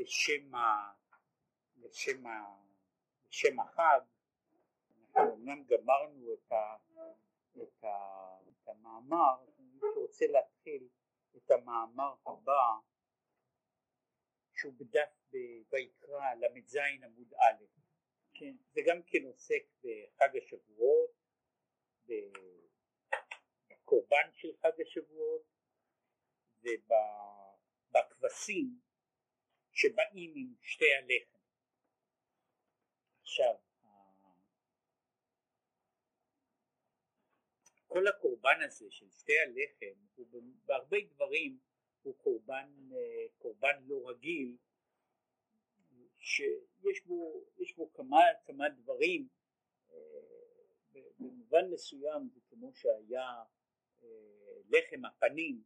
לשם, ה, לשם, ה, לשם החג, אנחנו אמנם גמרנו את, ה, את, ה, את המאמר, מי שרוצה להתחיל את המאמר הבא שהוא בדף ויקרא ל"ז עמוד א', כן, זה גם כן עוסק בחג השבועות, בקורבן של חג השבועות ובכבשים שבאים עם שתי הלחם. עכשיו, כל הקורבן הזה של שתי הלחם הוא בהרבה דברים הוא קורבן, קורבן לא רגיל שיש בו, בו כמה, כמה דברים במובן מסוים זה כמו שהיה לחם הפנים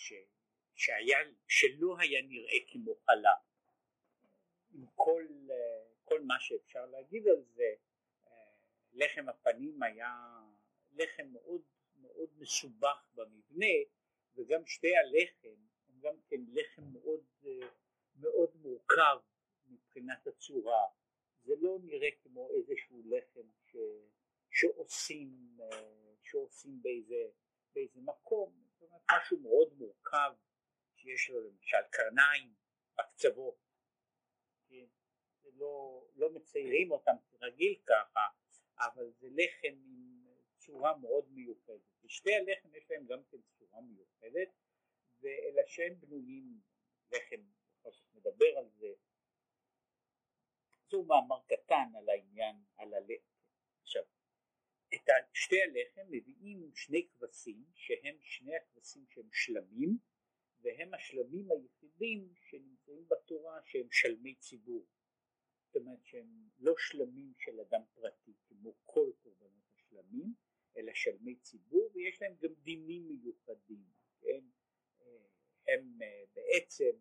ש, שהיה, שלא היה נראה כמו חלה עם כל, כל מה שאפשר להגיד על זה לחם הפנים היה לחם מאוד מאוד מסובך במבנה וגם שתי הלחם הם גם כן לחם מאוד מאוד מורכב מבחינת הצורה. זה לא נראה כמו איזשהו לחם ש, שעושים, שעושים באיזה, באיזה מקום, זאת אומרת משהו מאוד מורכב שיש לו למשל קרניים בקצוות, כן? לא, לא מציירים אותם כרגיל ככה, אבל זה לחם עם צורה מאוד מיוחדת, ושתי הלחם יש להם גם כן צורה מיוחדת, ואלה שהם בנויים, לחם, בכל זאת נדבר על זה, זהו מאמר קטן על העניין, על הלחם. עכשיו, את שתי הלחם מביאים שני כבשים שהם שני הכבשים שהם שלמים והם השלמים היחידים שנמצאים בתורה שהם שלמי ציבור. זאת אומרת שהם לא שלמים של אדם פרטי כמו כל קורבנות השלמים אלא שלמי ציבור ויש להם גם דינים מיוחדים, כן? הם בעצם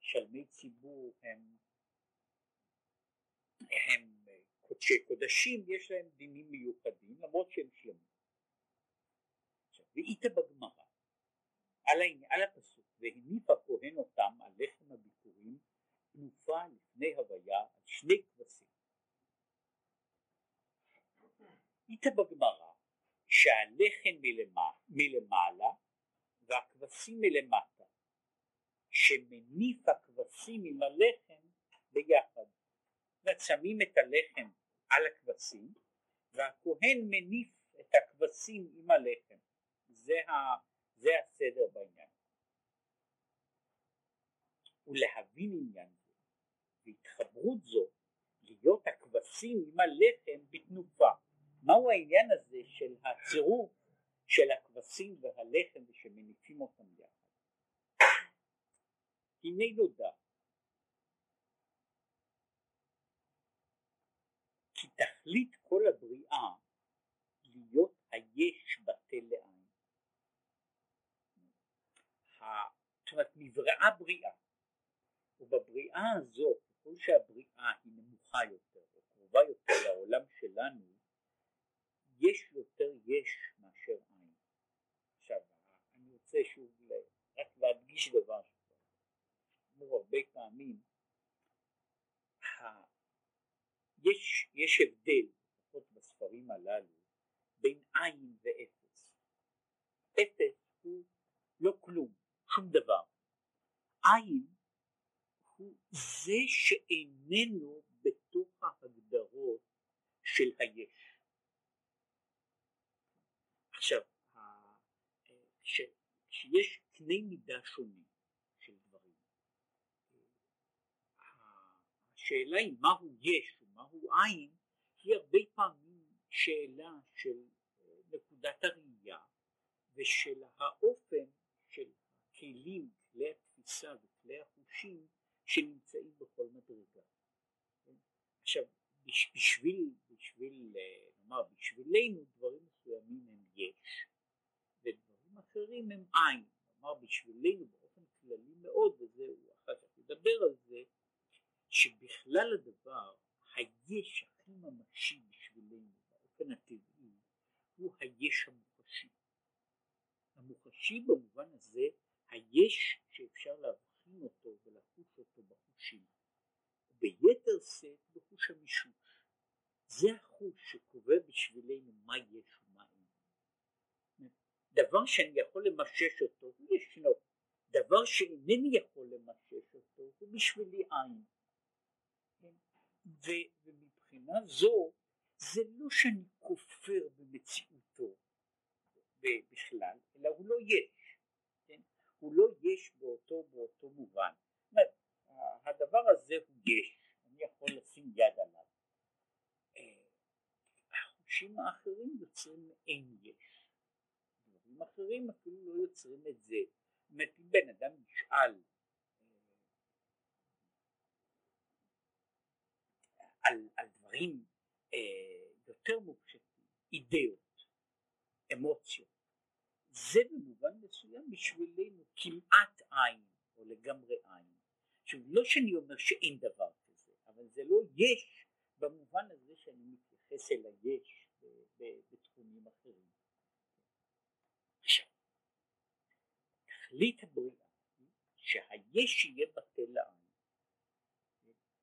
שלמי ציבור הם הם קודשי קודשים, יש להם דינים מיוחדים למרות שהם שלמים. ואיתה בגמרא על, על הפסוק והניף הכהן אותם על לחם הביקורים תנופה לפני הוויה על שני כבשים. איתה בגמרא שהלחם מלמעלה, מלמעלה והכבשים מלמטה שמניף הכבשים עם הלחם ביחד שמים את הלחם על הכבשים והכהן מניף את הכבשים עם הלחם. זה, ה, זה הסדר בעניין. ולהבין עניין זה והתחברות זו להיות הכבשים עם הלחם בתנופה. מהו העניין הזה של הצירוף של הכבשים והלחם ושמניפים אותם יחד? הנה נודע כי תכלית כל הבריאה להיות היש בטל לעין. זאת אומרת נבראה בריאה ובבריאה הזאת ככל שהבריאה היא נמוכה יותר או קרובה יותר לעולם שלנו יש יותר יש מאשר עין. עכשיו אני רוצה שוב רק להדגיש דבר שכבר הרבה פעמים יש, יש הבדל, לפחות בספרים הללו, בין עין ואפס. אפס הוא לא כלום, שום דבר. עין הוא זה שאיננו בתוך ההגדרות של היש. עכשיו, כשיש קנה מידה שונים של דברים, השאלה היא מהו יש מהו עין היא הרבה פעמים שאלה של אה, נקודת הראייה ושל האופן של הכלים, כלי התפיסה וכלי החושים שנמצאים בכל מדרגה. עכשיו בשביל, בשביל, אה, נאמר בשבילנו דברים מסוימים הם יש ודברים אחרים הם עין, נאמר בשבילנו באופן כללי מאוד וזהו אחר כך נדבר על זה שבכלל הדבר היש הכי ממשי בשבילנו באופן הטבעי הוא היש המוחשי. המוחשי במובן הזה היש שאפשר להבחין אותו ולחוש אותו בחושים, ביתר שאת בחוש המישוש. זה החוש שקובע בשבילנו מה יש ומה אין. דבר שאני יכול למשש אותו הוא ישנו, דבר שאינני יכול למשש אותו הוא בשבילי עין. כן? ומבחינה זו זה לא שאני כופר במציאותו בכלל, אלא הוא לא יש, כן? הוא לא יש באותו, באותו מובן. הדבר הזה הוא יש, אני יכול לשים יד עליו. אה, החושים האחרים יוצרים אין יש, דברים אחרים אפילו לא יוצרים את זה. זאת אומרת, אם בן אדם נשאל אה, על, על דברים אה, יותר מופשטים, אידאות, אמוציות, זה במובן מסוים בשבילנו כמעט עין או לגמרי עין. עכשיו לא שאני אומר שאין דבר כזה, אבל זה לא יש במובן הזה שאני מתייחס אל היש בתחומים אחרים. עכשיו, תכלית הבריאה שהיש יהיה בטל לעין.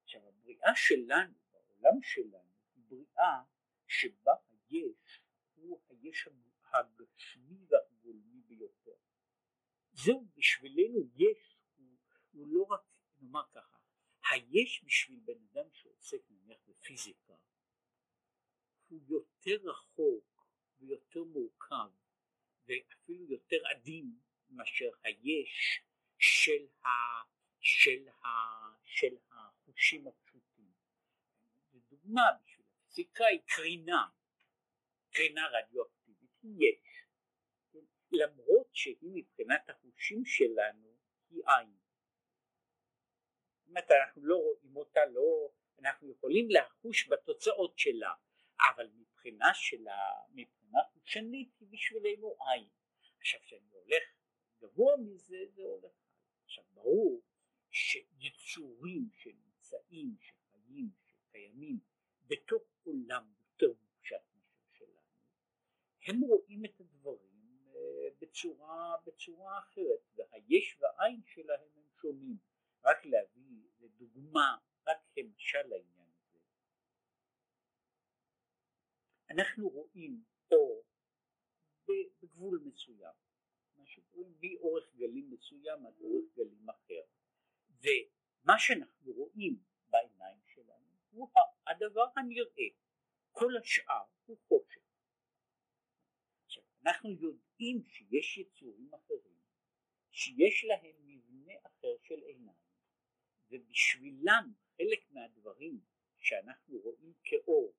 עכשיו הבריאה שלנו, בעולם שלנו, היא בריאה שבה היש הוא היש הגשמי והגולמי ביותר. זהו בשבילנו יש הוא, הוא לא רק נאמר ככה היש בשביל בן אדם שעוסק נניח בפיזיקה הוא יותר רחוק ויותר מורכב ואפילו יותר עדין מאשר היש של, ה, של, ה, של החושים הפשוטים. לדוגמה בשביל הפיזיקה היא קרינה, קרינה רדיואקטיבית היא יש, למרות שהיא מבחינת החושים שלנו היא עין. אומרת אנחנו לא רואים אותה, לא, אנחנו יכולים לחוש בתוצאות שלה, אבל מבחינה שלה, מבחינה חושנית היא בשבילנו עין. עכשיו כשאני הולך גבוה מזה זה הולך עכשיו ברור שיצורים שנמצאים, שחיים, שקיימים בתוך עולם יותר מופשט מאשר שלנו, הם רואים את הדברים אה, בצורה, בצורה אחרת, והיש והעין שלהם הם שונים. רק להביא לדוגמה, רק כמשל לעניין הזה. אנחנו רואים אור בגבול מסוים, מה שקוראים מאורך גלים מסוים עד אורך גלים אחר, ומה שאנחנו רואים בעיניים שלנו הוא הדבר הנראה, כל השאר הוא חושך. אנחנו יודעים שיש יצורים אחרים שיש להם מבנה אחר של עיניים ובשבילם חלק מהדברים שאנחנו רואים כאור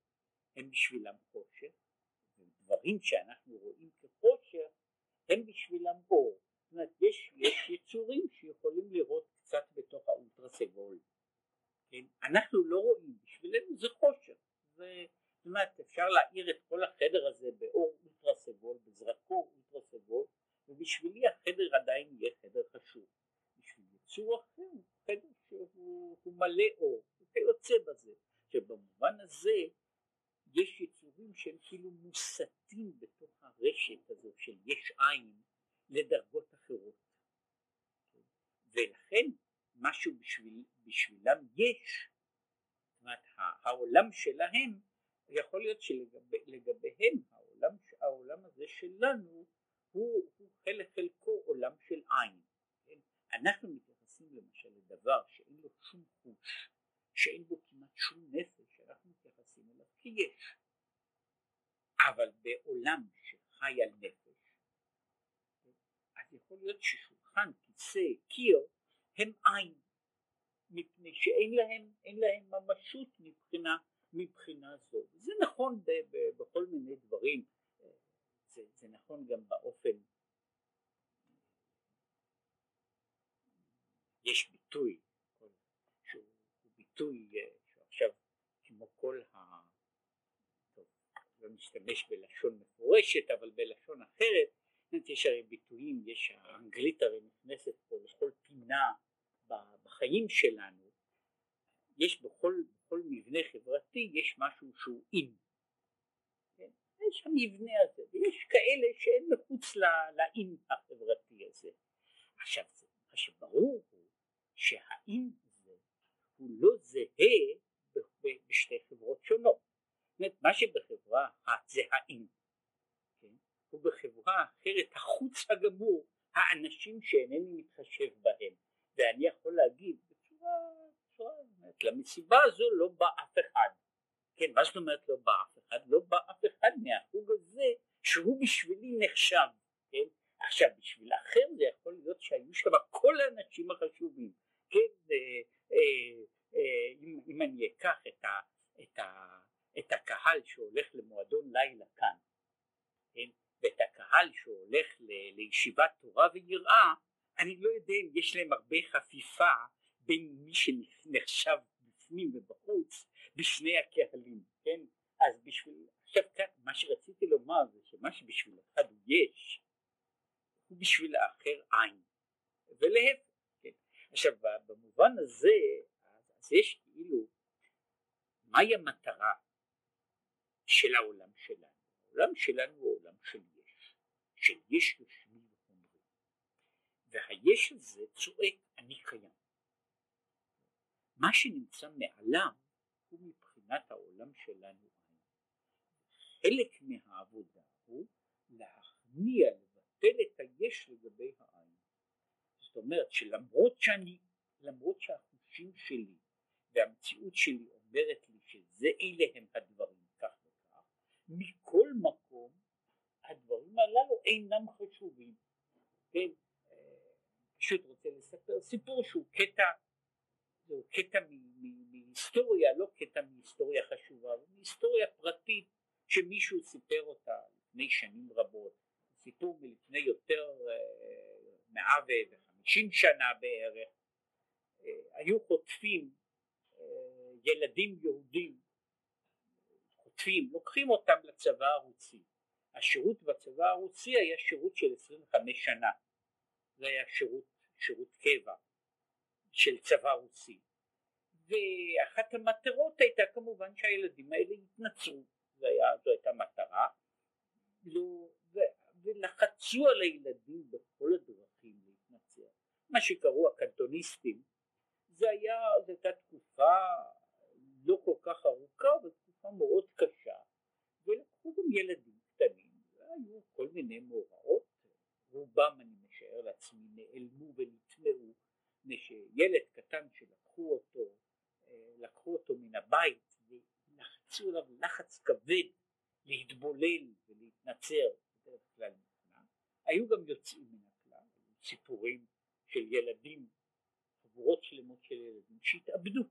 הם בשבילם חושך ודברים שאנחנו רואים כחושך הם בשבילם אור זאת אומרת יש, יש יצורים שיכולים לראות קצת בתוך האולטרה סגול כן? אנחנו לא רואים בשבילנו זה חושך זה, זאת אומרת אפשר להאיר את כל החדר הזה באור אולטרה סגול בזרקור אולטרה סגול ובשבילי החדר עדיין יהיה חדר חשוב בשביל יצור אחר חדר שהוא מלא אור, וכיוצא בזה, שבמובן הזה יש יצורים שהם כאילו מוסטים בתוך הרשת הזאת של יש עין לדרגות אחרות. ולכן משהו בשביל, בשבילם יש, זאת אומרת העולם שלהם יכול להיות שלגביהם העולם, העולם הזה שלנו הוא, הוא חלק חלקו עולם של עין. כן? אנחנו מתייחסים למשל לדבר שאין לו שום חוש, שאין בו כמעט שום נפש, אנחנו מתייחסים אליו כי יש. אבל בעולם שחי על נפש, אז יכול להיות ששולחן, כיסא, קיר, הם עין, מפני שאין להם, להם ממשות מבחינה, מבחינה זו. זה נכון ב, ב, בכל מיני דברים, זה, זה נכון גם באופן יש ביטוי שהוא ביטוי אה, שעכשיו כמו כל ה... טוב, לא משתמש בלשון מפורשת אבל בלשון אחרת יש הרי ביטויים, יש האנגלית הרי נכנסת פה לכל פינה בחיים שלנו. יש בכל, בכל מבנה חברתי יש משהו שהוא אין כן? יש המבנה הזה ויש כאלה שהם מחוץ לאין החברתי הזה. עכשיו ברור הוא שהאם זה הוא לא זהה בשתי חברות שונות. זאת אומרת, מה שבחברה אחת זה האם, כן? ובחברה אחרת החוץ הגמור, האנשים שאינני מתחשב בהם, ואני יכול להגיד בצורה, בצורה למסיבה הזו לא בא אף אחד, כן, מה זאת אומרת לא בא אף אחד? לא בא אף אחד מהחוג הזה שהוא בשבילי נחשב, כן, עכשיו בשביל האחר זה יכול להיות שהיו שם כל האנשים החשובים, כן, אם, אם אני אקח את, ה, את, ה, את הקהל שהולך למועדון לילה כאן, כן, ואת הקהל שהולך ל, לישיבת תורה ויראה, אני לא יודע אם יש להם הרבה חפיפה בין מי שנחשב בפנים ובחוץ בשני הקהלים, כן? אז בשביל, עכשיו כאן, מה שרציתי לומר זה שמה שבשביל אחד יש, הוא בשביל האחר אין, ולהפך? עכשיו במובן הזה, אז יש כאילו, מהי המטרה של העולם שלנו? העולם שלנו הוא עולם של יש, של יש יושבים וחומרים, והיש הזה צועק אני קיים. מה שנמצא מעליו הוא מבחינת העולם שלנו חלק מהעבודה הוא להכניע, לבטל את היש לגבי העין. זאת אומרת שלמרות שאני, למרות שהחושים שלי והמציאות שלי אומרת לי שזה אלה הם הדברים כך וכך, מכל מקום הדברים הללו אינם חשובים. כן, אה, פשוט רוצה לספר סיפור שהוא קטע, זהו קטע מהיסטוריה, לא קטע מהיסטוריה חשובה, אבל מהיסטוריה פרטית שמישהו סיפר אותה לפני שנים רבות, סיפור מלפני יותר אה, מאה ואחד 50 שנה בערך אה, היו חוטפים אה, ילדים יהודים חוטפים לוקחים אותם לצבא הרוסי. השירות בצבא הרוסי היה שירות של 25 שנה. זה היה שירות, שירות קבע של צבא רוסי. ואחת המטרות הייתה כמובן שהילדים האלה התנצרו זו הייתה מטרה. ולחצו על הילדים בכל הדרכים. מה שקראו הקנטוניסטים, זה היה, זו הייתה תקופה לא כל כך ארוכה, אבל תקופה מאוד קשה, ולקחו גם ילדים קטנים, והיו כל מיני מאורעות, רובם אני משער לעצמי נעלמו ונטמעו, מפני שילד קטן שלקחו אותו לקחו אותו מן הבית ולחצו עליו לחץ כבד להתבולל ולהתנצר בדרך כלל היו גם יוצאים מן הכלל, סיפורים של ילדים, חבורות שלמות של ילדים שהתאבדו.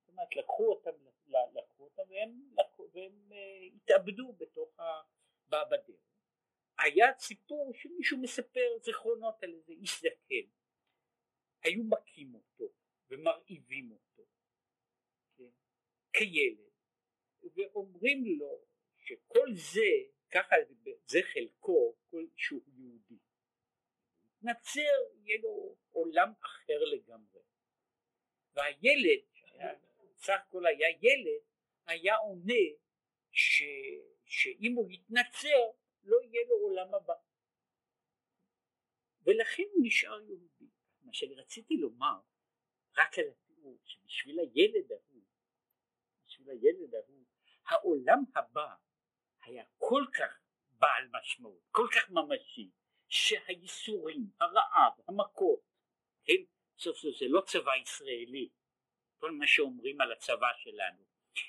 זאת אומרת לקחו אותם, לקחו אותם והם, והם uh, התאבדו בתוך ה... בדרך. היה סיפור שמישהו מספר זיכרונות על איזה איש זקן, היו מכים אותו ומרעיבים אותו כן, כילד ואומרים לו שכל זה ככה זה חלקו כל שהוא יהודי נצר יהיה לו עולם אחר לגמרי. והילד סך הכל היה ילד היה עונה ש, שאם הוא יתנצר לא יהיה לו עולם הבא. ולכן הוא נשאר יהודי. מה שאני רציתי לומר רק על התיאור שבשביל הילד ההוא, בשביל הילד ההוא, העולם הבא היה כל כך בעל משמעות, כל כך ממשי, שהייסורים, הרעב, המכות, כן, סוף סוף זה לא צבא ישראלי, כל מה שאומרים על הצבא שלנו,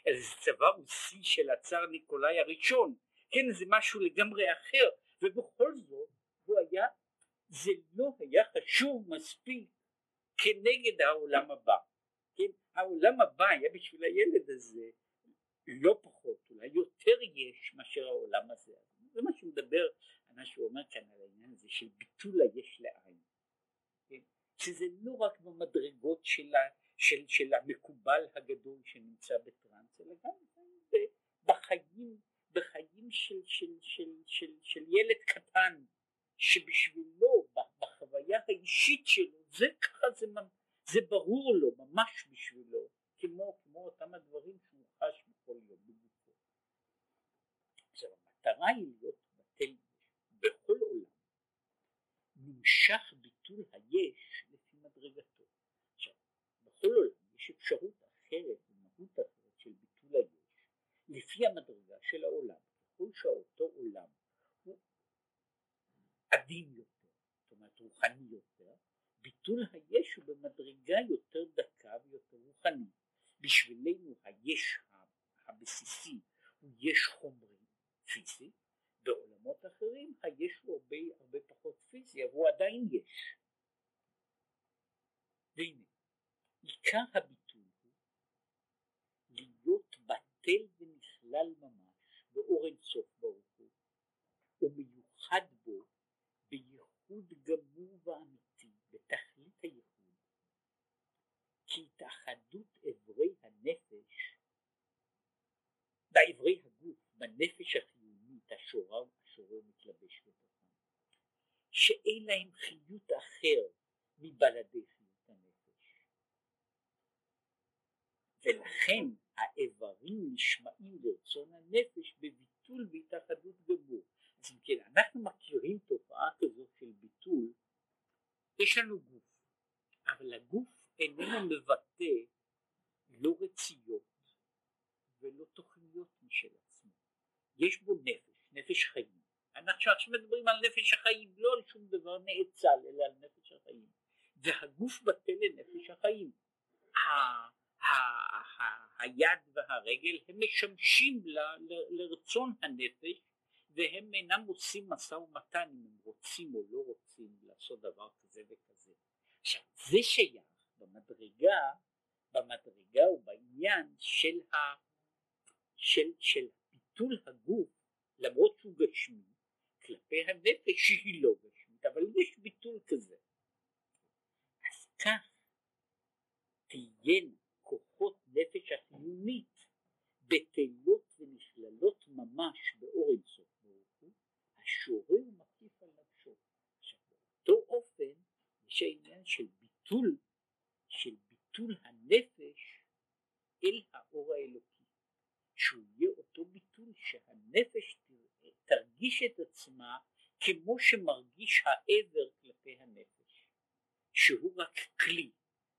אלא זה צבא רוסי של הצאר ניקולאי הראשון, כן, זה משהו לגמרי אחר, ובכל זאת הוא היה, זה לא היה חשוב מספיק כנגד העולם הבא. כן? העולם הבא היה בשביל הילד הזה לא פחות, אולי יותר יש מאשר העולם הזה. זה מה שמדבר, מה שהוא אומר כאן על העניין הזה של ביטול היש לעין. כן? שזה לא רק במדרגות של, ה, של, של המקובל הגדול שנמצא בטראנס, אלא גם בחיים, בחיים של, של, של, של, של ילד קטן, שבשבילו, בחוויה האישית שלו, זה ככה זה, זה ברור לו, ממש בשבילו, כמו, כמו אותם הדברים שהוא חש בכל יום בגופו. המטרה היא להיות בכל עולם. נמשך ביטול היש לפי מדרגתו. עכשיו, בכל עולם יש אפשרות אחרת ומהות אחרת של ביטול היש לפי המדרגה של העולם. ככל שאותו עולם הוא עדין יותר, זאת אומרת רוחני יותר, ביטול היש הוא במדרגה יותר דקה ויותר רוחנית. בשבילנו היש הבסיסי הוא יש חומרי פיזי, בעולמות אחרים היש הוא הרבה, הרבה פחות פיזי, אבל הוא עדיין יש. והנה, עיקר הביטוי הוא להיות בטל ונכלל ממש באור אינסוף ברוך הוא, ומיוחד בו בייחוד גמור ואמיתי, בתכלית הייחוד, כי התאחדות אברי הנפש, באברי הגוף, בנפש החיונית השורה השורה מתלבש בתוכם, שאין להם חיות אחר מבלדי חיות הנפש. ולכן האיברים נשמעים לרצון הנפש בביטול והתאחדות גמור. אז אם כן, אנחנו מכירים תופעה כזאת של ביטול, יש לנו גוף, אבל הגוף איננו מבטא לא רציות ולא תוכניות משל עצמו. יש בו נפש, נפש חיים. אנחנו עכשיו מדברים על נפש החיים, לא על שום דבר נאצל, אלא על נפש החיים. והגוף בטל לנפש החיים. היד והרגל הם משמשים לרצון הנפש והם אינם עושים משא ומתן אם הם רוצים או לא רוצים לעשות דבר כזה וכזה. עכשיו זה שייך במדרגה, במדרגה ובעניין של, ה, של, של ביטול הגוף למרות שהוא גשמי כלפי הנפש שהיא לא גשמית אבל יש ביטול כזה. אז כך תהיינה כוחות נפש החיונית בטלות ונכללות ממש באור אינסוף ברוך הוא, השורה על נפשו. עכשיו באותו אופן יש העניין של ביטול, של ביטול הנפש אל האור האלוקי, שהוא יהיה אותו ביטול שהנפש תרגיש את עצמה כמו שמרגיש העבר כלפי הנפש, שהוא רק כלי,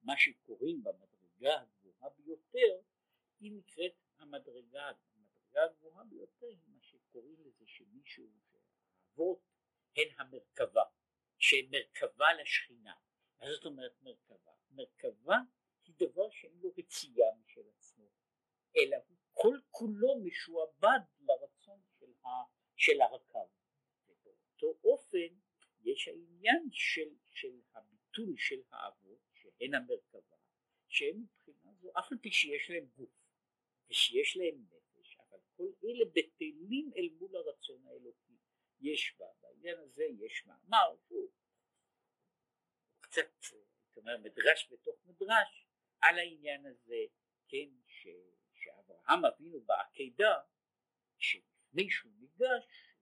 מה שקוראים במדרגה הגבוהה ביותר, היא נקראת המדרגה, המדרגה הגבוהה ביותר היא מה שקוראים לזה שמישהו, שהאבות הן המרכבה, שהן מרכבה לשכינה. מה זאת אומרת מרכבה? מרכבה היא דבר שאין לו רצייה משל עצמו, אלא הוא כל כולו משועבד לרצון של, ה, של הרכב. ובאותו אופן יש העניין של, של הביטול של האבות, שהן המרכבה, שהם מבחינה זו, אף על פי שיש להם גוף ושיש להם נפש, אבל כל אלה בטלים אל מול הרצון האלוקי. יש בה, בעניין הזה יש מאמר שהוא קצת, הייתי אומר, מדרש בתוך מדרש, על העניין הזה, כן, ש, שאברהם אבינו בעקידה, שלפני שהוא ניגש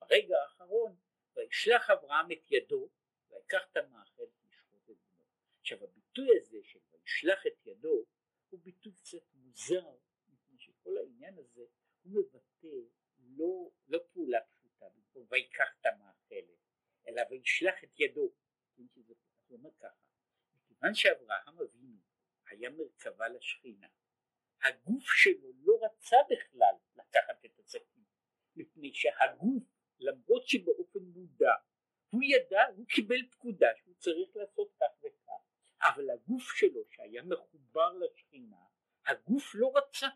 ברגע האחרון, וישלח אברהם את ידו, ויקח את המאכל לשחוט את בנו. עכשיו הביטוי הזה של וישלח את ידו הוא ביטוי קצת מוזר מפני שכל העניין הזה הוא מבטא לא, לא פעולה פשוטה במקום ויקח את המאכלת אלא וישלח את ידו. כן, הוא אומר ככה. מכיוון שאברהם אבינו היה מרכבה לשכינה הגוף שלו לא רצה בכלל לקחת את הסכין מפני שהגוף למרות שבאופן מודע הוא ידע, הוא קיבל פקודה שהוא צריך לעשות כך וכך אבל הגוף שלו שהיה מחובר לשכינה הגוף לא רצה.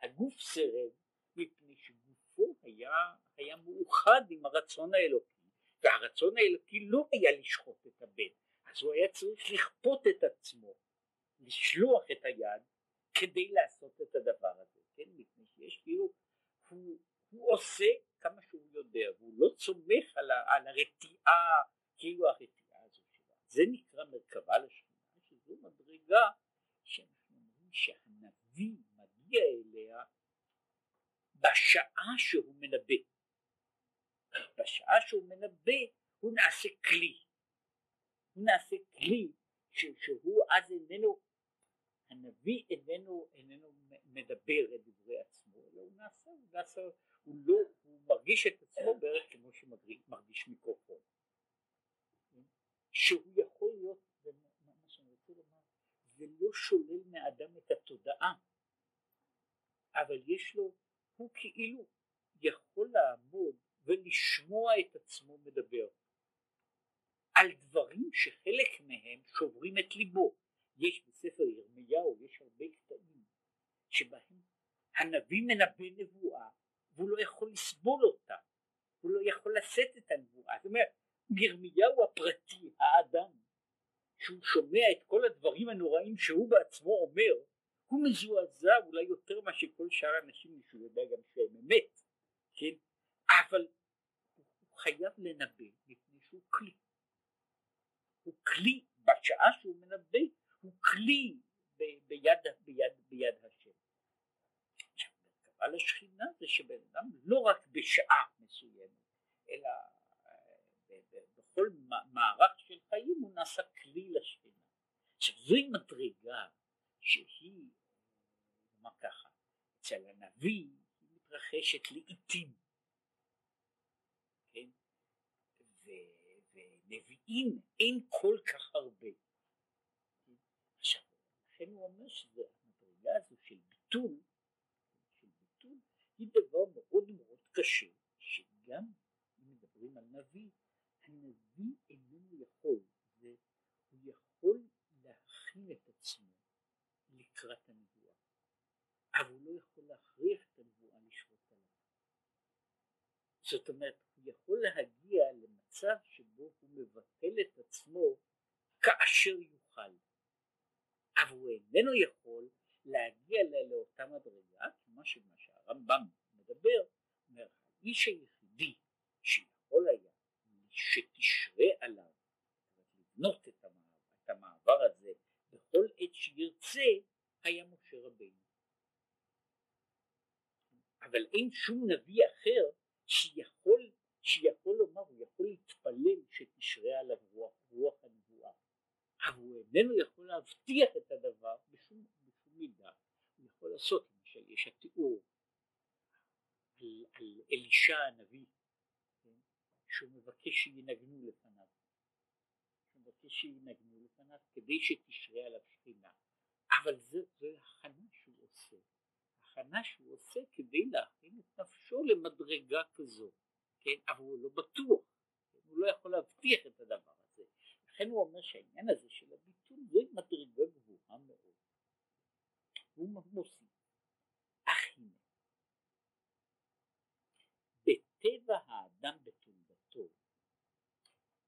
הגוף סירב מפני שגופו היה, היה מאוחד עם הרצון האלוקי והרצון האלוקי לא היה לשחוט את הבן אז הוא היה צריך לכפות את עצמו לשלוח את היד כדי לעשות את הדבר הזה כן? מפני שיש כאילו הוא, הוא עושה כמה שהוא יודע והוא לא צומח על, ה, על הרתיעה כאילו הרתיעה הזו שלו. זה נקרא מרכבה לשכינה שזו מדרגה שאנחנו אומרים שהנביא מגיע אליה בשעה שהוא מנבא. בשעה שהוא מנבא הוא נעשה כלי. הוא נעשה כלי שהוא אז איננו הנביא איננו, איננו מדבר את דברי עצמו אלא הוא נעשה, הוא נעשה, הוא לא, הוא מרגיש את עצמו בערך כמו שמרגיש מיקרופון. שהוא יכול להיות, זה מה שאני רוצה לומר, זה לא שולל מאדם את התודעה, אבל יש לו, הוא כאילו יכול לעמוד ולשמוע את עצמו מדבר על דברים שחלק מהם שוברים את ליבו. יש בספר ירמיהו, יש הרבה קטעים שבהם הנביא מנבא נבואה והוא לא יכול לסבול אותה, הוא לא יכול לשאת את הנבואה. זאת אומרת, ירמיהו הפרטי, האדם, שהוא שומע את כל הדברים הנוראים שהוא בעצמו אומר, הוא מזועזע אולי יותר מאשר כל שאר האנשים שהוא יודע גם שהם אמת, כן? אבל הוא חייב לנבא מפני שהוא כלי. הוא כלי בשעה שהוא מנבא, הוא כלי ב- ביד, ביד, ביד השם. על השכינה זה שבן אדם לא רק בשעה מסוימת, אלא אה, בכל מערך של חיים הוא נעשה כלי לשכינה. עכשיו זוהי מדרגה שהיא, נאמר ככה, אצל הנביא היא מתרחשת לעיתים, כן? ונביאים אין כל כך הרבה. עכשיו, לכן הוא אומר שהמדרגה הזו של ביטול, של ביטול, היא דבר מאוד מאוד קשה, שגם אם מדברים על נביא, הנביא איננו יכול, והוא יכול להכין את עצמו לקראת הנבואה, אבל הוא לא יכול להכריח את הנבואה לשרות עליו. זאת אומרת, הוא יכול להגיע למצב שבו הוא מבטל את עצמו כאשר יוכל, אבל הוא איננו יכול להגיע לאותה מדרגה, כמו שמה שהרמב"ם מדבר, אומר, האיש היחידי שיכול היה שתשרה עליו לבנות את המעבר, את המעבר הזה בכל עת שירצה היה משה רבינו. אבל אין שום נביא אחר שיכול, שיכול לומר, הוא יכול להתפלל שתשרה עליו רוח, רוח הנבואה, אבל הוא איננו יכול להבטיח את הדבר בשום, בשום מידה, הוא יכול לעשות, למשל יש התיאור על, על אלישע הנביא שהוא מבקש שינגנו לפניו. הוא מבקש שינגנו לפניו כדי שתשרה עליו שכינה. אבל זו, זו הכנה שהוא עושה. הכנה שהוא עושה כדי להכין את נפשו למדרגה כזו. כן? אבל הוא לא בטוח. כן? הוא לא יכול להבטיח את הדבר הזה. לכן הוא אומר שהעניין הזה של הביטול זו מדרגה גבוהה מאוד. הוא מוסיף. אך הנה. בטבע האדם בתולדתו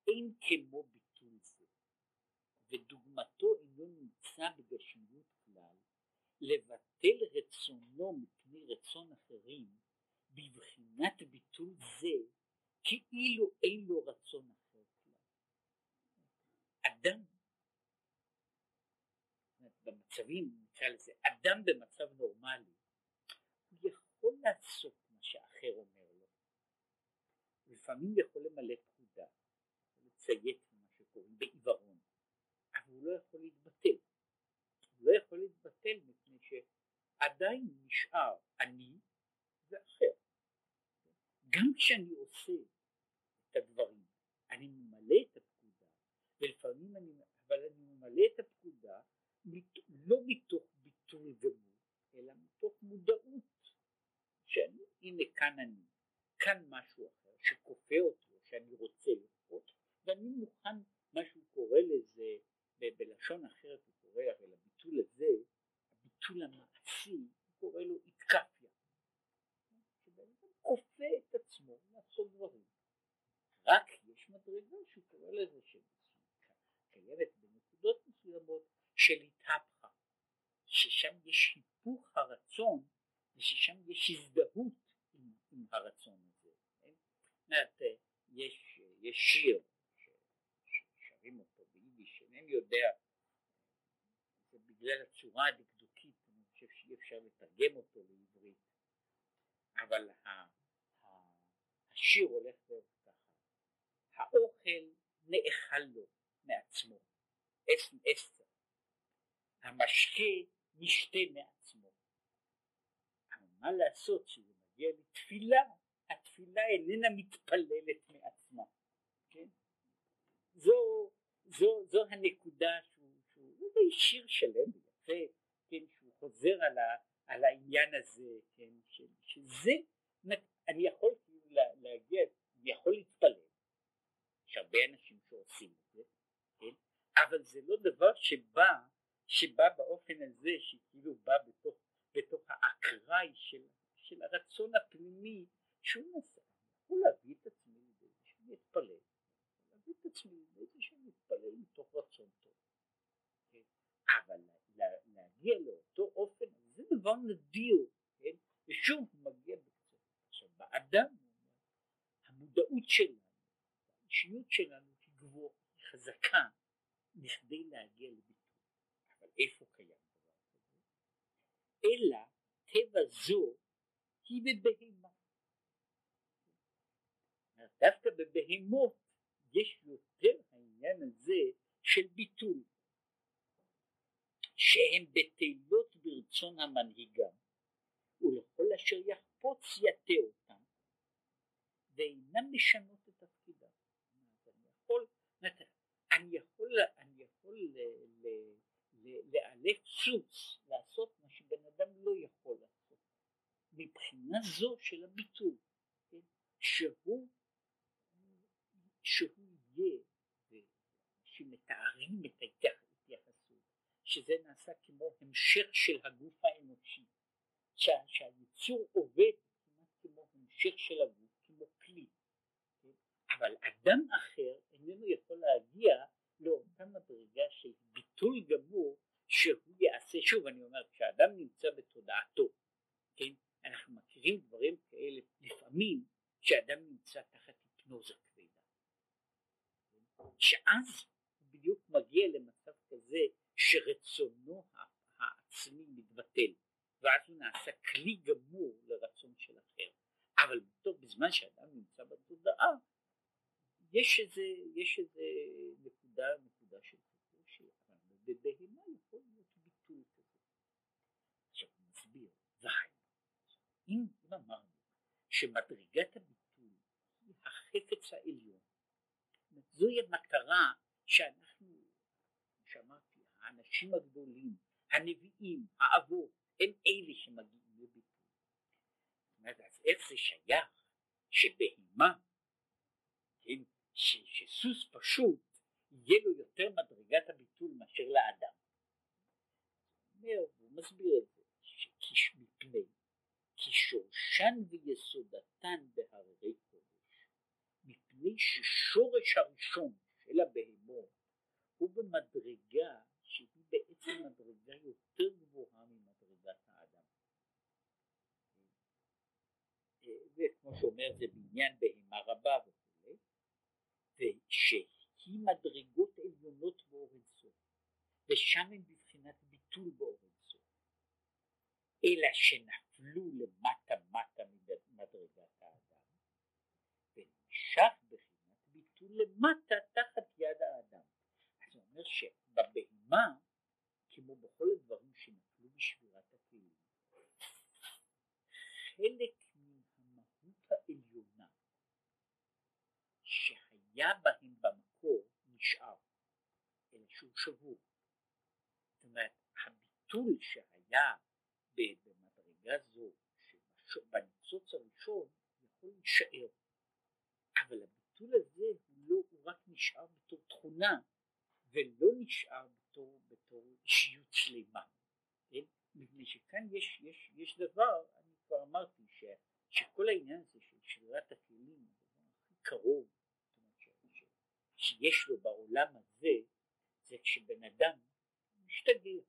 אין כמו ביטול זה, ודוגמתו אינו נמצא בגשמיות כלל, לבטל רצונו מפני רצון אחרים, בבחינת ביטול זה, כאילו אין לו רצון אחר כלל. אדם, במצבים, נקרא לזה, אדם במצב נורמלי, הוא יכול לעשות מה שאחר אומר. לפעמים יכול למלא פקודה, לציית מה שקוראים בעיוורון, אבל הוא לא יכול להתבטל. הוא לא יכול להתבטל מפני שעדיין נשאר אני ואחר. גם כשאני עושה את הדברים, אני ממלא את הפקודה, ולפעמים אני, אבל אני ממלא את הפקודה לא מתוך ביטוי גמור, אלא מתוך מודעות שאני, הנה כאן אני, כאן משהו אחר שכופה אותו, שאני רוצה לכפות, ואני מוכן, מה שהוא קורא לזה, בלשון אחרת הוא קורא הרי לביטול הזה, הביטול המעשי, הוא קורא לו איתקפיה. שבן כופה את עצמו לעשות דברים. רק יש מדרגה שהוא קורא לזה שקיימת בנקודות מסוימות של התהפכה, ששם יש היפוך הרצון וששם יש הזדהות עם, עם הרצון? אומרת, יש, יש שיר ששרים אותו ביידיש, אינני יודע, זה בגלל הצורה הדקדוקית, אני חושב שאי אפשר לתרגם אותו לעברית, אבל השיר הולך דרך ככה, האוכל נאכל לו מעצמו, אסתר, המשקה נשתה מעצמו, אבל מה לעשות שזה מגיע לתפילה, התפילה איננה מתפללת מעצמה, כן? זו, זו, זו הנקודה שהוא, שהוא זה שיר שלם ויפה, כן, שהוא חוזר על, ה, על העניין הזה, כן, של, שזה, אני יכול כאילו להגיע, אני יכול להתפלל, יש הרבה אנשים שעושים את זה, כן, אבל זה לא דבר שבא, שבא באופן הזה, שכאילו בא בתוך, בתוך האקראי של, של הרצון הפנימי שהוא אני יכול להביא את עצמי לידי זה שאני אתפלל, להביא את עצמי לידי שאני אתפלל מתוך רצון טוב, כן, אבל להגיע לאותו אופן, זה דבר נדיר, כן? ושוב הוא מגיע בקצת. עכשיו באדם, המודעות שלנו, האישיות שלנו היא גבוהה, היא חזקה, בכדי להגיע לביטוי. אבל איפה קיים דבר כזה? אלא טבע זו היא בבהמה. דווקא בבהמות יש יותר העניין הזה של ביטול. שהן בטלות ברצון המנהיגם ולכל אשר יחפוץ יטה אותם ואינם משנות את תפקידם. אני יכול, אני יכול, אני יכול לאלף סוס לעשות מה שבן אדם לא יכול לעשות מבחינה זו של הביטול כן? שהוא שהוא יהיה שמתארים את שזה נעשה כמו המשך של הגוף האנושי, שה, שהיצור עובד כמעט כמו המשך של הגוף, כמו כלי? אבל אדם אחר איננו יכול להגיע לאותה מדרגה של ביטול גמור שהוא יעשה, שוב אני אומר, כשאדם נמצא בתודעתו, כן, אנחנו מכירים דברים כאלה לפעמים כשאדם נמצא תחת היפנוזה כבדה, כן? שאז בדיוק מגיע למצב כזה שרצונו העצמי מתבטל ואז הוא נעשה כלי גמור לרצון של אחר. אבל בתוך בזמן שאדם נמצא בתודעה יש איזה יש איזה נקודה נקודה של קושי אבל בבהמה יכול להיות ביטוי כזה. עכשיו הוא מסביר והי אם, אם אמרנו שמדרגת הביטוי היא החפץ העליון זוהי המטרה שאנחנו האנשים הגדולים, הנביאים, האבות, הם אלה שמגיעים לביטוי. אז איך זה שייך שבהימה, כן, שסוס פשוט יהיה לו יותר מדרגת הביטול מאשר לאדם. אומר, הוא מסביר את זה, מפני כי שורשן ויסודתן בהררי קודש, מפני ששורש הראשון של הבהמות הוא במדרגה בעצם מדרגה יותר גבוהה ממדרגת האדם. וכמו שאומר זה בעניין בהמה רבה וכולי, ושהיא מדרגות עליונות באור אינסוף, ושם הם בבחינת ביטול באור אינסוף, אלא שנפלו למטה מטה ממדרגת האדם, ונמשך בחינת ביטול למטה תחת יד האדם. הוא אומר שבבהמה, כמו בכל הדברים שנפלו בשבירת הכלים, חלק מן המהות העליונה שהיה בהם במקור נשאר, אלא שהוא שבור. זאת אומרת, הביטול שהיה במדרגה זו, בניצוץ הראשון, יכול להישאר, אבל הביטול הזה הוא, לא, הוא רק נשאר בתור תכונה ולא נשאר בתור, בתור אישיות שלמה, כן? מפני שכאן יש, יש, יש דבר, אני כבר אמרתי, ש, שכל העניין הזה של שבירת הכלים, הדבר הכי קרוב, שיש לו בעולם הזה, זה כשבן אדם משתגע.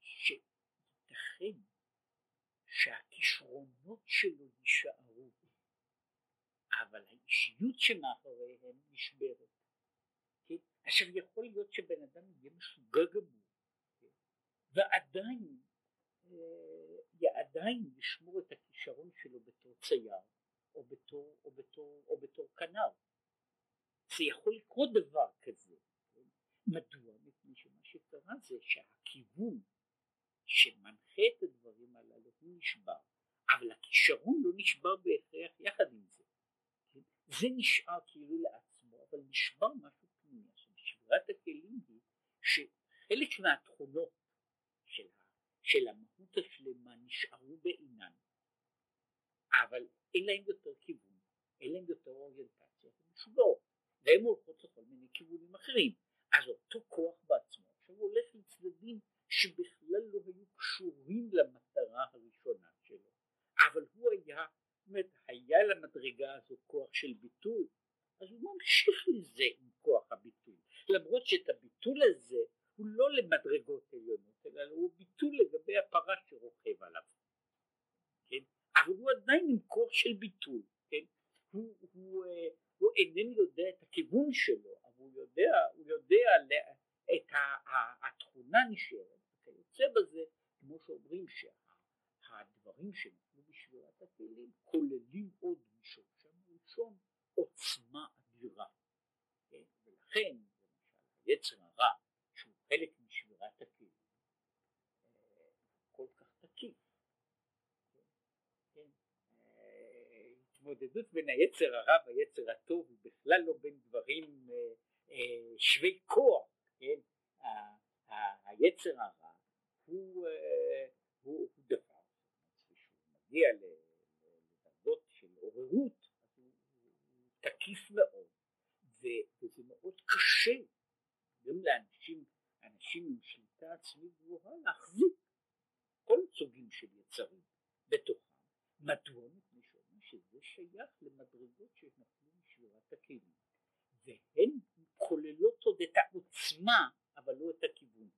שייתכן שהכישרונות שלו יישארו אבל האישיות שמאחוריהם נשברת. כן? עכשיו יכול להיות שבן אדם יהיה משוגע גמור, כן? ועדיין, אה, עדיין ישמור את הכישרון שלו בתור צייר, או בתור, או בתור, או בתור כנר. זה יכול לקרות דבר כזה. כן? מדוע? מפני שמה שקרה זה שהכיוון שמנחה את הדברים הללו הוא נשבר, אבל הכישרון לא נשבר בהכרח יחד עם זה. זה נשאר כאילו לעצמו, אבל נשבר משהו שבירת הכלים היא שחלק מהתכונות של המהות השלמה נשארו בעינן, אבל אין להם יותר כיוון, אין להם יותר אוריינטציה, והן הולכות לכל מיני כיוונים אחרים. אז אותו כוח בעצמו עכשיו הולך לצדדים שבכלל לא היו קשורים למטרה הראשונה שלו, אבל הוא היה, זאת אומרת, היה למדרגה הזו כוח של ביטול, אז הוא ממשיך לזה עם כוח הביטול, למרות שאת הביטול הזה הוא לא למדרגות עליונות, אלא הוא ביטול לגבי הפרש שרוכב עליו, כן? אבל הוא עדיין עם כוח של ביטול, כן? הוא, הוא, הוא, אה, הוא איננו יודע את הכיוון שלו, אבל הוא יודע, הוא יודע את התכונה נשארת, וכיוצא בזה, כמו שאומרים שהדברים שנתנו בשבירת הכלים כוללים עוד מישור שם ראשון עוצמה אדירה, כן? ולכן למשל היצר הרע שהוא חלק משבירת הכלים אה, כל כך תקיף, כן? כן? אה, התמודדות בין היצר הרע והיצר הטוב הוא בכלל לא בין דברים אה, שווי כוח, כן? היצר הרע הוא, הוא, הוא דבר, כשהוא מגיע לדרגות של עוררות תקיף מאוד וזה מאוד קשה גם לאנשים אנשים עם שליטה עצמית גבוהה להחזיק כל סוגים של יצרים בתוכם מדוע? מפני שאומרים שזה שייך למדרגות שנפלו משבירת הכלים והן כוללות עוד את העוצמה אבל לא את הכיוון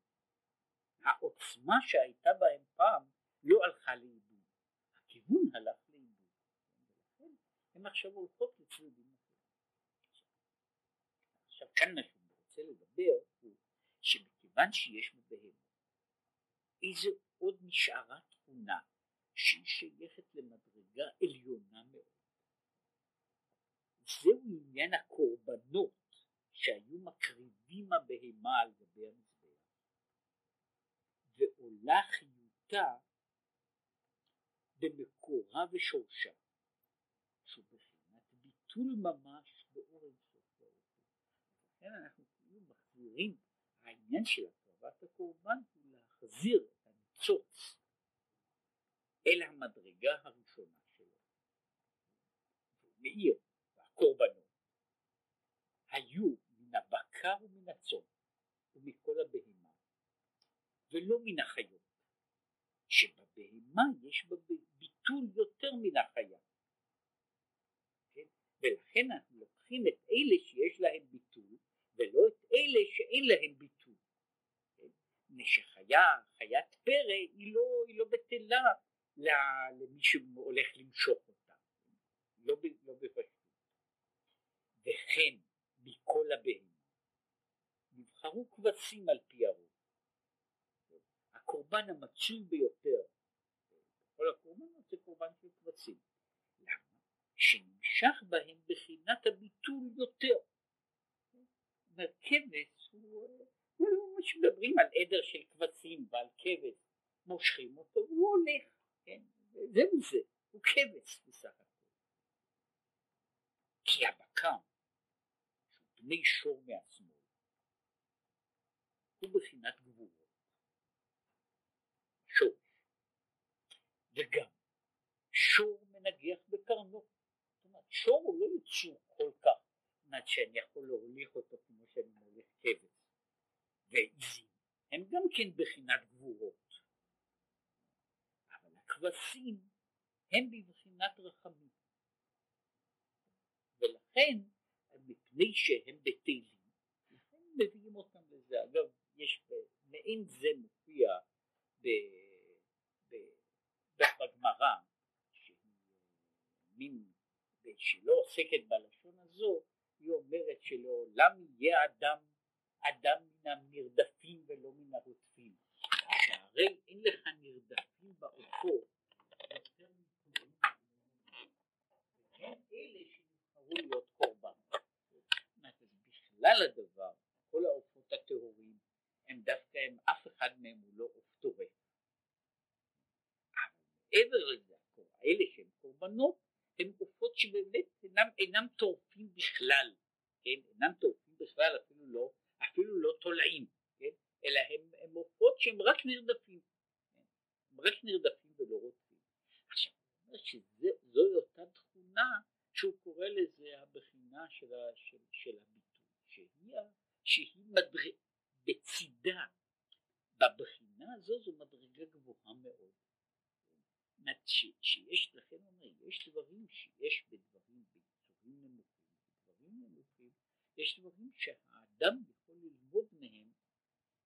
העוצמה שהייתה בהם פעם לא הלכה לאיבוד. הכיוון הלך לאיבוד. ולכן הן עכשיו הולכות לצדדים עכשיו כאן מה שאני רוצה לדבר הוא שמכיוון שיש בבהמה איזה עוד נשארה תכונה שהיא שייכת למדרגה עליונה מאוד. זהו עניין הקורבנות שהיו מקריבים הבהמה על גבי המזבח ועולה חיותה במקורה ושורשה שהוא ביטול ממש באור אינסוף לכן אנחנו כאילו מחזירים העניין של הקרבת הקורבן הוא להחזיר את הניצוץ אל המדרגה הראשונה שלו. מאיר והקורבנות היו מן הבקר ומן הצאן ומכל הבהמה ולא מן החיות. שבבהמה יש בה ביטול יותר מן החיה. כן? ולכן אנחנו לוקחים את אלה שיש להם ביטול ולא את אלה שאין להם ביטול. כן? שחיה, חיית פרא היא לא, היא לא בטלה למי שהולך למשוך אותה. לא, לא בפשטות. וכן מכל הבהמה. נבחרו כבשים על פי הרוב הקורבן המצוי ביותר כל הקורבנות זה קורבן של כבשים למה? שנמשך בהם בחינת הביטול יותר אומר כבש הוא מדברים על עדר של כבשים ועל כבש מושכים אותו והוא הולך כן? זה הוא כבש בסך הכל כי הבקר שהוא בני שור מהשמאל הוא בחינת גבורות שור וגם שור מנגח בקרנו. זאת אומרת שור הוא לא יצור כל כך זאת שאני יכול להוליך אותו כמו שאני מוליך כבש. ועיזים הם גם כן בחינת גבורות. אבל הכבשים הם בבחינת רחמים. ולכן מפני שהם בטלים לכן מביאים אותם לזה. אגב יש מעין זה מופיע בגמרא מין שלא עוסקת בלשון הזו היא אומרת שלעולם יהיה אדם אדם מן הנרדפים ולא מן הרודפים. שהרי אין לך נרדפים בעופות יותר והם אלה שנבחרו להיות קורבן. בכלל הדבר כל העופות הטהורים הם דווקא הם אף אחד מהם הוא לא עוף מעבר לזה האלה שהם קורבנות הם עופות שבאמת אינם, אינם טורפים בכלל, כן? אינם טורפים בכלל אפילו לא, אפילו לא תולעים, כן? אלא הם, הם עופות שהם רק נרדפים. כן? רק נרדפים ולא רוצים. עכשיו, שזוהי אותה תכונה שהוא קורא לזה הבחינה של, של, של הביטוי, שהיא, שהיא מדרג, בצידה, בבחינה הזו זו מדרגה גבוהה מאוד. ש, שיש, לכן אומר, יש דברים שיש בדברים, ביצורים נמוכים, בדברים נמוכים, יש דברים שהאדם יכול ללמוד מהם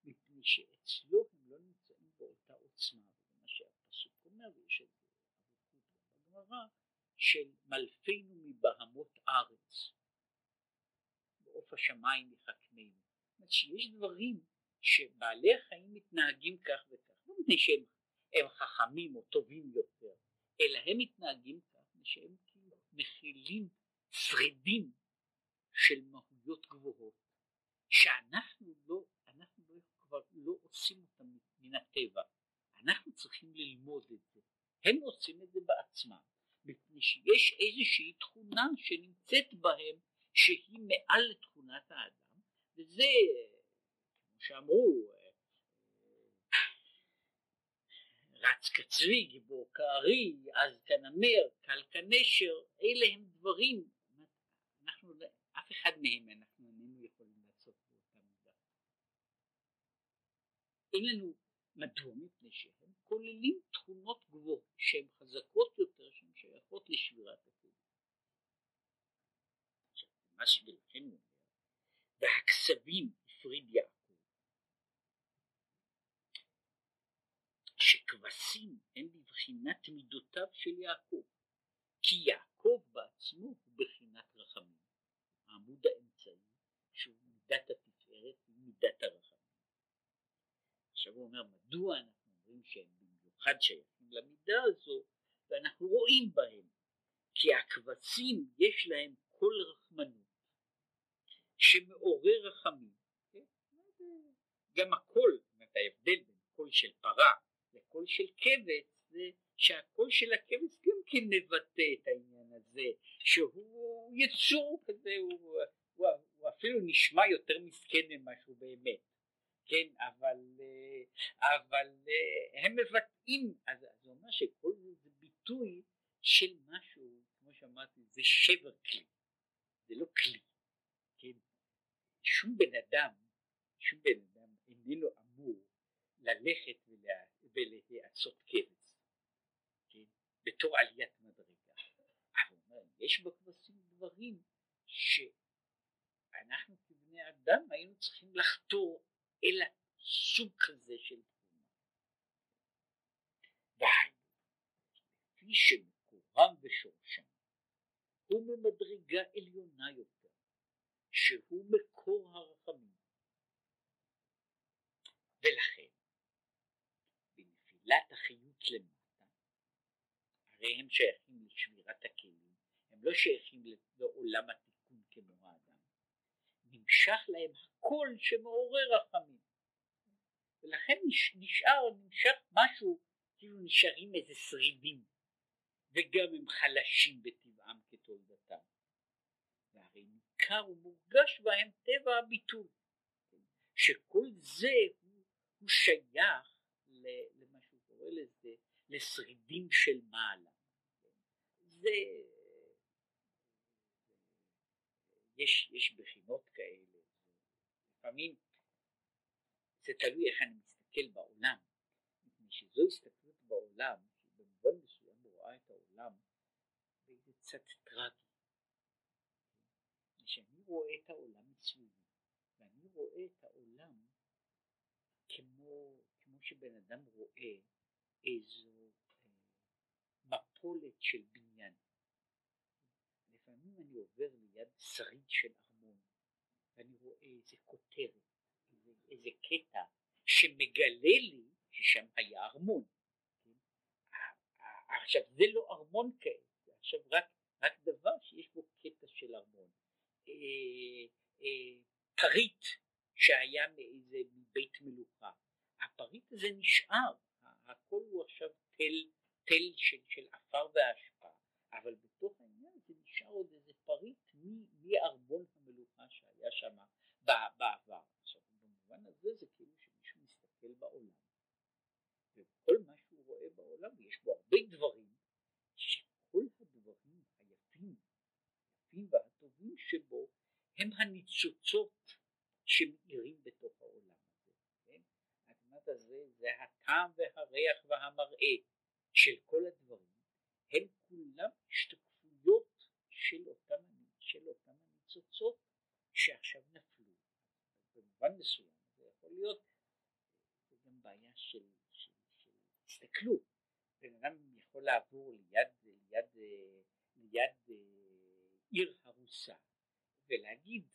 מפני שאצלו הם לא נמצאים באותה עוצמה, וזה שהפסוק אומר, ויש את בגמרא, של מלפינו מבהמות ארץ, בעוף השמיים יחכמנו. זאת אומרת שיש דברים שבעלי החיים מתנהגים כך וכך, לא מפני שהם הם חכמים או טובים יותר, אלא הם מתנהגים כך שהם כאילו מכילים שרידים של מהויות גבוהות, שאנחנו לא, אנחנו לא, כבר לא עושים אותם מן הטבע, אנחנו צריכים ללמוד את זה, הם עושים את זה בעצמם, מפני שיש איזושהי תכונה שנמצאת בהם שהיא מעל לתכונת האדם, וזה, כמו שאמרו, רץ כצבי, גיבור כארי, אז כנמר, קל כנשר, אלה הם דברים, אנחנו, אף אחד מהם אנחנו איננו יכולים לעשות באותה מידה. אין לנו, מדוע? מפני שהם כוללים תכונות גבוהות שהן חזקות יותר, שהן שייכות לשבירת הכלים. עכשיו, מה שבלכן אומר, והכסבים הפריד יעקב שכבשים הם בבחינת מידותיו של יעקב, כי יעקב בעצמו הוא בחינת רחמים. העמוד האמצעי שהוא מידת התפארת ומידת הרחמים. עכשיו הוא אומר מדוע אנחנו אומרים שהם במיוחד שייכים למידה הזו ואנחנו רואים בהם כי הכבשים יש להם כל רחמנות שמעורר רחמים. כן? גם הקול, זאת אומרת ההבדל בין קול של פרה הקול של כבש זה שהקול של הכבש גם כן מבטא את העניין הזה שהוא יצור כזה הוא, הוא, הוא אפילו נשמע יותר מסכן ממה שהוא באמת כן אבל אבל הם מבטאים אז זה אומר שכל זה זה ביטוי של משהו כמו שאמרתי זה שבר כלי זה לא כלי כן שום בן אדם שום בן אדם איננו אמור ללכת ולה, ולהיעשות כבש, כן? בתור עליית מדרגה. אבל יש בכבשים דברים שאנחנו כבני אדם היינו צריכים לחתור אל הסוג כזה של תכונה. והיינו, כפי שמקורם ושורשם הוא ממדרגה עליונה יותר, שהוא מקור הרחמים. ולכן נטילת החיות למטה, הרי הם שייכים לשמירת הכלים, הם לא שייכים לעולם התיקון כמו האדם, נמשך להם הקול שמעורר רחמים, ולכן נשאר, נמשך משהו, כאילו נשארים איזה שרידים, וגם הם חלשים בטבעם כתולדתם, והרי ניכר ומורגש בהם טבע הביטול, שכל זה הוא, הוא שייך קורא לזה לשרידים של מעלה. זה, יש, יש בחינות כאלה, לפעמים זה תלוי איך אני מסתכל בעולם, מפני שזו הסתכלות בעולם, שבמובן מסוים רואה את העולם באיזה צד טרגי. כשאני רואה את העולם מסביבי, ואני רואה את העולם כמו, כמו שבן אדם רואה איזו אה, מפולת של בניין. אני עובר ליד שריד של ארמון ואני רואה איזה כותרת, איזה, איזה קטע שמגלה לי ששם היה ארמון. כן? עכשיו זה לא ארמון כעת, זה עכשיו רק, רק דבר שיש בו קטע של ארמון. אה, אה, פריט שהיה מאיזה מבית מלוכה, הפריט הזה נשאר הכל הוא עכשיו תל, תל של, של עפר והשפעה, ארמון המלוכה שהיה שם בעבר. עכשיו במובן הזה זה כאילו שמישהו מסתכל בעולם, וכל מה שהוא רואה בעולם, יש בו הרבה דברים, שכל הדברים היפים, היפים והטובים שבו, הם הניצוצות שמאירים בתוך העולם הזה. כן? הזה זה הטעם והריח והמראה של כל הדברים, הם כולם השתקפויות של אותו. שעכשיו נפלו. במובן מסוים זה יכול להיות זה גם בעיה של, של, של הסתכלות. בן אדם יכול לעבור ליד, ליד, ליד אה, עיר הרוסה ולהגיד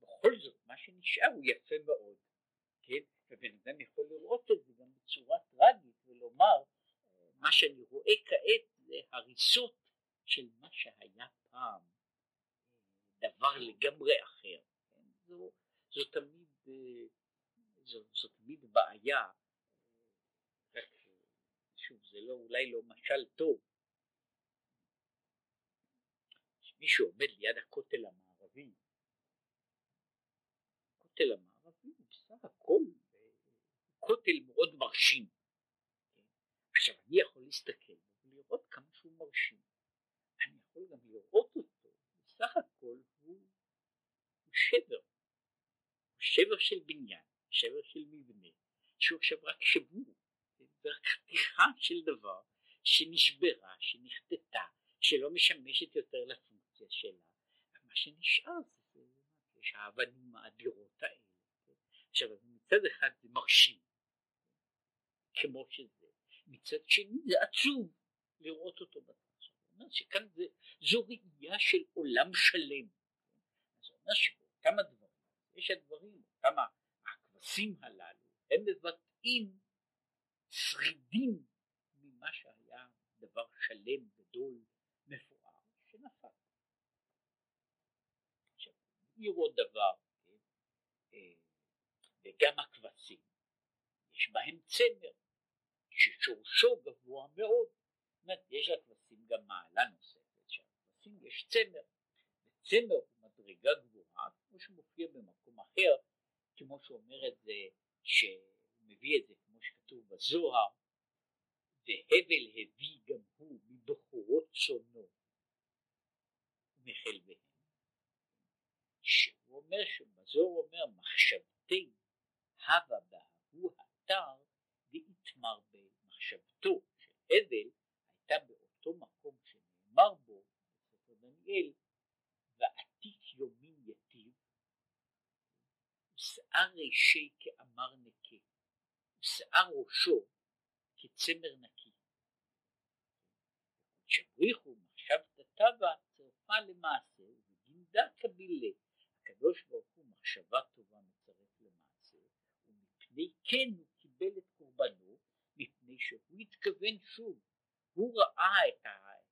בכל זאת מה שנשאר הוא יפה מאוד, כן? ובן אדם יכול לראות את זה גם בצורה טרגית ולומר מה שאני רואה כעת זה הריסות של מה שהיה פעם דבר לגמרי אחר. כן? זו, זו, תמיד, זו, זו תמיד בעיה, רק שוב זה לא, אולי לא משל טוב, מי שעומד ליד הכותל המערבי, הכותל המערבי הוא בסך הכל כותל מאוד מרשים. עכשיו אני יכול להסתכל ולראות כמה שהוא מרשים. אני יכול גם לראות אותו, בסך הכל הוא, הוא שבר. שבר של בניין, שבר של מבנה, שהוא עכשיו רק שבור. זה רק חתיכה של דבר שנשברה, שנחטטה, שלא משמשת יותר לפונקציה שלה. מה שנשאר זה, יש האבנים האדירות האלה. עכשיו מצד אחד זה מרשים, כמו שזה, מצד שני זה עצוב לראות אותו בצד. שכאן זה, זו ראייה של עולם שלם. זאת אומרת שבאותם הדברים, יש הדברים, אותם הכבשים הללו, הם מבטאים שרידים ממה שהיה דבר שלם, גדול, מפואר, שנפל. עכשיו, העיר עוד דבר, כן? אה, וגם הכבשים, יש בהם צמר, ששורשו גבוה מאוד. זאת אומרת, יש לכבשים גם מעלה נוספת, שהכבשים יש צמר, וצמר הוא מדרגה גבוהה, כמו שמופיע במקום אחר, כמו שאומר את זה, שמביא את זה כמו שכתוב בזוהר, והבל הביא גם הוא מבחורות צונו ומחלביהם. שהוא אומר, שבזוהר אומר, מחשבתי הווה בהוא אתר ויתמר במחשבתו של הבל הייתה באותו מקום שנאמר בו בספר דניאל ושאר רישי כאמר נקה ושאר ראשו כצמר נקי. שבריחו מחשבת טבע צרפה למעשה ובגינדה קבילה הקדוש ברוך הוא מחשבה טובה מצרף למעשה ומפני כן הוא קיבל את קורבנו מפני שהוא התכוון שוב. הוא ראה את, ה,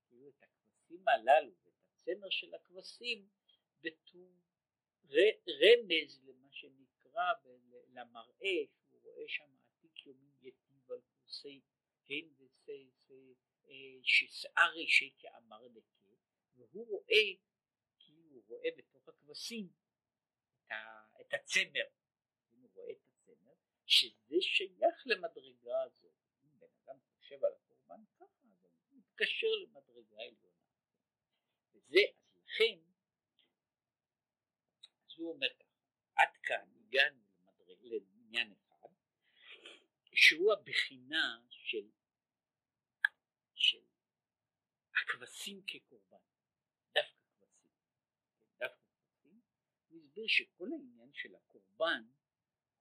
כאילו את הכבשים הללו ואת הצמר של הכבשים בתור רמז למה שנקרא למראה שהוא רואה שם עתיק יומין יטיב על כורסי כן ששאר אישי כאמר דקה והוא רואה כאילו הוא רואה בתוך הכבשים את, הצמר. הוא רואה את הצמר שזה שייך למדרגה הזאת. אם בן אדם חושב על הקורבן ככה אז הוא מתקשר למדרגה עליונה. וזה אז לכן אז הוא אומר ככה עד כאן הגענו לעניין אחד שהוא הבחינה של, של הכבשים כקורבן, דווקא כבשים, דווקא כבשים, הוא הסביר שכל העניין של הקורבן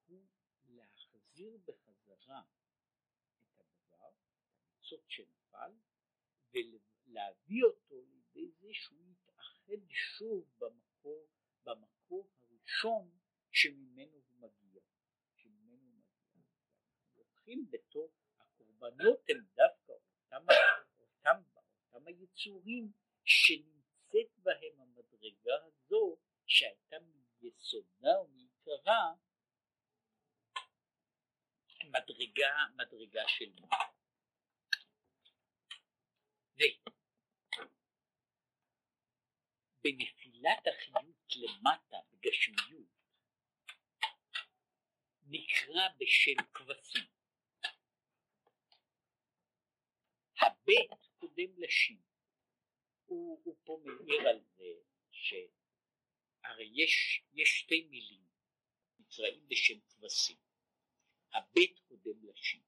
הוא להחזיר בחזרה את הדבר, הניצוץ שנפל, ולהביא אותו לידי זה שהוא יתאחד שוב במקור, במקור הראשון שממנו הוא מגיע, שממנו הוא מגיע. לוקחים בתור, הקורבנות הם דווקא אותם, אותם, אותם היצורים שנמצאת בהם המדרגה הזו שהייתה מיסודה ומעיקרה מדרגה, מדרגה של מה. בנפילת החיות למטה בגשמיות נקרא בשם כבשים. הבית קודם לשין. הוא, הוא פה מעיר על זה הרי יש, יש שתי מילים נקראים בשם כבשים, הבית קודם לשין,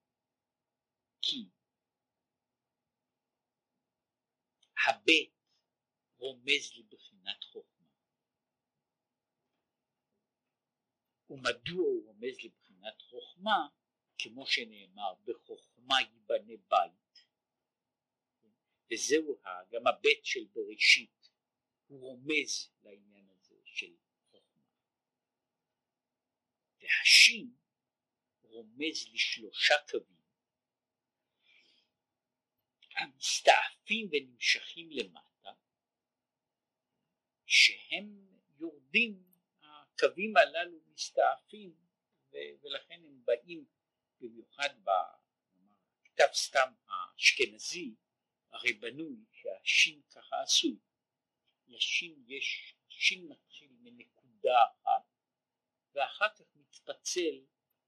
כי הבית רומז לבחינת חוכמה, ומדוע הוא רומז לבחינת חוכמה? כמו שנאמר בחוכמה ייבנה בית, וזהו גם הבית של בראשית הוא רומז לעניין הזה של חוכמה. והשין רומז לשלושה קווים המסתעפים ונמשכים למטה, שהם יורדים, הקווים הללו מסתעפים ולכן הם באים במיוחד בכתב סתם האשכנזי הרי בנוי שהשין ככה עשוי. לשין יש, שין מתחיל מנקודה אחת ואחר כך מתפצל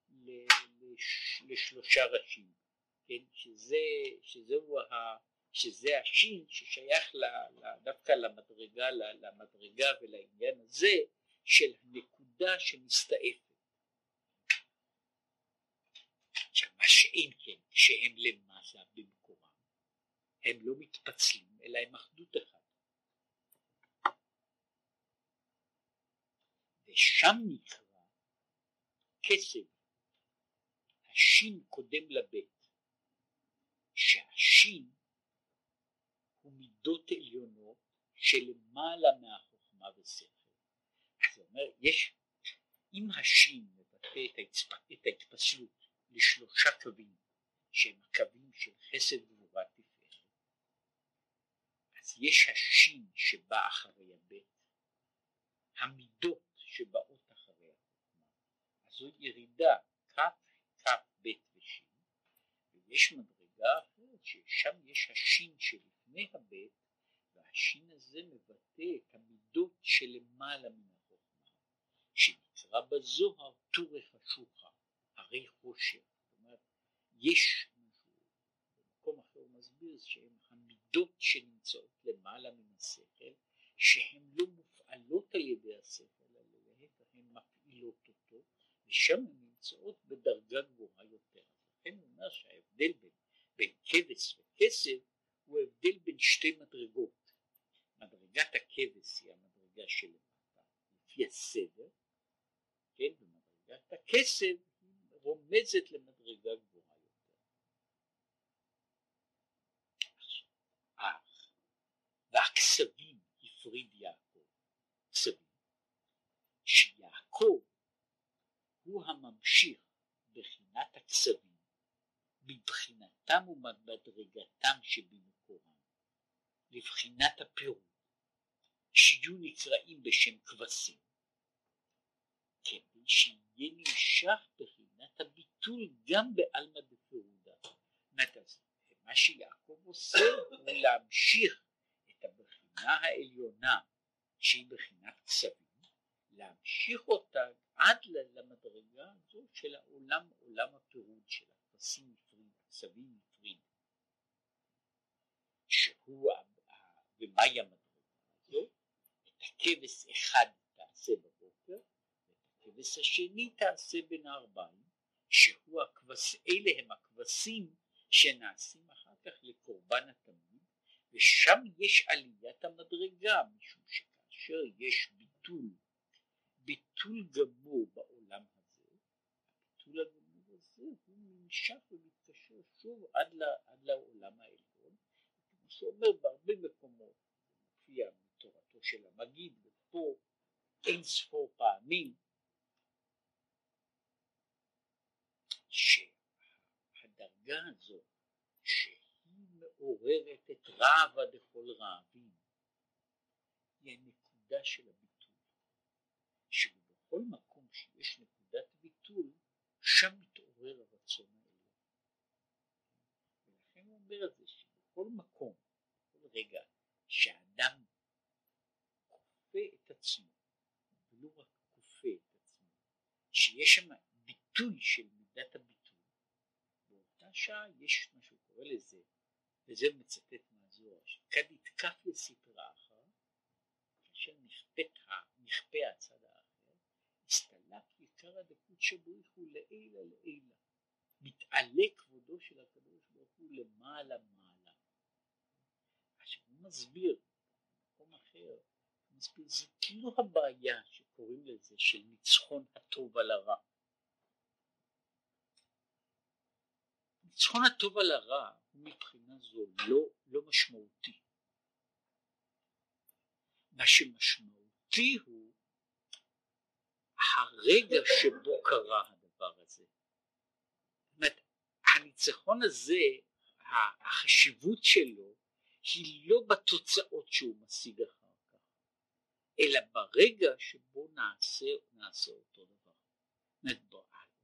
לש, לשלושה ראשים, כן, שזה, שזהו ה, שזה השין ששייך ל, ל, דווקא למדרגה, למדרגה ולעניין הזה של הנקודה שמסתעפת. עכשיו מה שאין כן, כשהם למעלה במקורם, הם לא מתפצלים אלא הם אחדות אחת. ושם נקרא כסף, השין קודם לבית, שהשין הוא מידות עליונות שלמעלה מהחוכמה ושכל. זאת אומרת, יש, אם השין מבטא את ההתפסלות לשלושה קווים שהם הקווים של חסד גבורה תפארת, אז יש השין שבא אחרי הבית, המידות שבאות אחרי החוכמה. אז זו ירידה כ', כ', ב' וש', ויש מדרגה אחרת ששם יש השין שלפני הבית, והשין הזה מבטא את המידות שלמעלה מן שנקרא בזוהר טורי חשוכה, הרי חושך. אומרת, יש במקום אחר הוא מסביר שהם המידות שנמצאות למעלה מן השכל, שהן לא מופעלות על ידי השכל, מפעילות אותו ושם הן נמצאות בדרגה גבוהה יותר. לכן הוא אומר שההבדל בין, בין כבש וכסף הוא הבדל בין שתי מדרגות. מדרגת הכבש היא המדרגה שלמטה לפי הסדר, כן, ומדרגת הכסף רומזת למדרגה גבוהה יותר. אך והכסבים הפריד יעקב, כסבים, שיעקב הוא הממשיך בחינת הקצבים בבחינתם ובמדרגתם שבמקורם. לבחינת הפירוד שיהיו נקראים בשם כבשים כדי שיהיה נמשך בחינת הביטול גם בעלמא דפירודה. מה שיעקב עושה הוא להמשיך את הבחינה העליונה שהיא בחינת כסבים, להמשיך אותה עד למדרגה הזו של העולם, עולם הפירוד של הכבשים מפריד, הכסבים מפריד, שהוא, ומהי המדרגה הזו? את הכבש אחד תעשה ואת הכבש השני תעשה בין הארבעים, שהוא הכבש, אלה הם הכבשים שנעשים אחר כך לקורבן התמיד, ושם יש עליית המדרגה, משום שכאשר יש ביטול ביטול גמור בעולם הזה, הביטול הגמור הזה הוא נמשך ומתקשר שוב עד, לה, עד לעולם העליון, כמו שאומר בהרבה מקומות, מופיע מתורתו של המגיד, ופה אין ספור פעמים, שהדרגה הזו שהיא מעוררת את רעבה דכל רעבים היא הנקודה של הביטול. שבכל מקום שיש נקודת ביטול, שם מתעורר הרצון העליון. ולכן הוא אומר את זה שבכל מקום, בכל רגע, שהאדם כופה את עצמו, ולא רק כופה את עצמו, שיש שם ביטוי של מידת הביטוי, שעה יש מה שהוא קורא לזה, וזה מצטט מהזוהר, שכד יתקף לספרה אחר, כאשר כלפי הצד האחר, הסתלק עיקר הדקות שבריך הוא לעילה לעילה, מתעלה כבודו של הקדוש ברוך הוא למעלה מעלה. עכשיו הוא מסביר במקום אחר, הוא מסביר זה כאילו הבעיה שקוראים לזה של ניצחון הטוב על הרע. ניצחון הטוב על הרע מבחינה זו לא, לא משמעותי. מה שמשמעותי הוא הרגע שבו קרה הדבר הזה. זאת אומרת, הניצחון הזה, החשיבות שלו היא לא בתוצאות שהוא משיג אחר כך, אלא ברגע שבו נעשה, נעשה אותו דבר. זאת אומרת,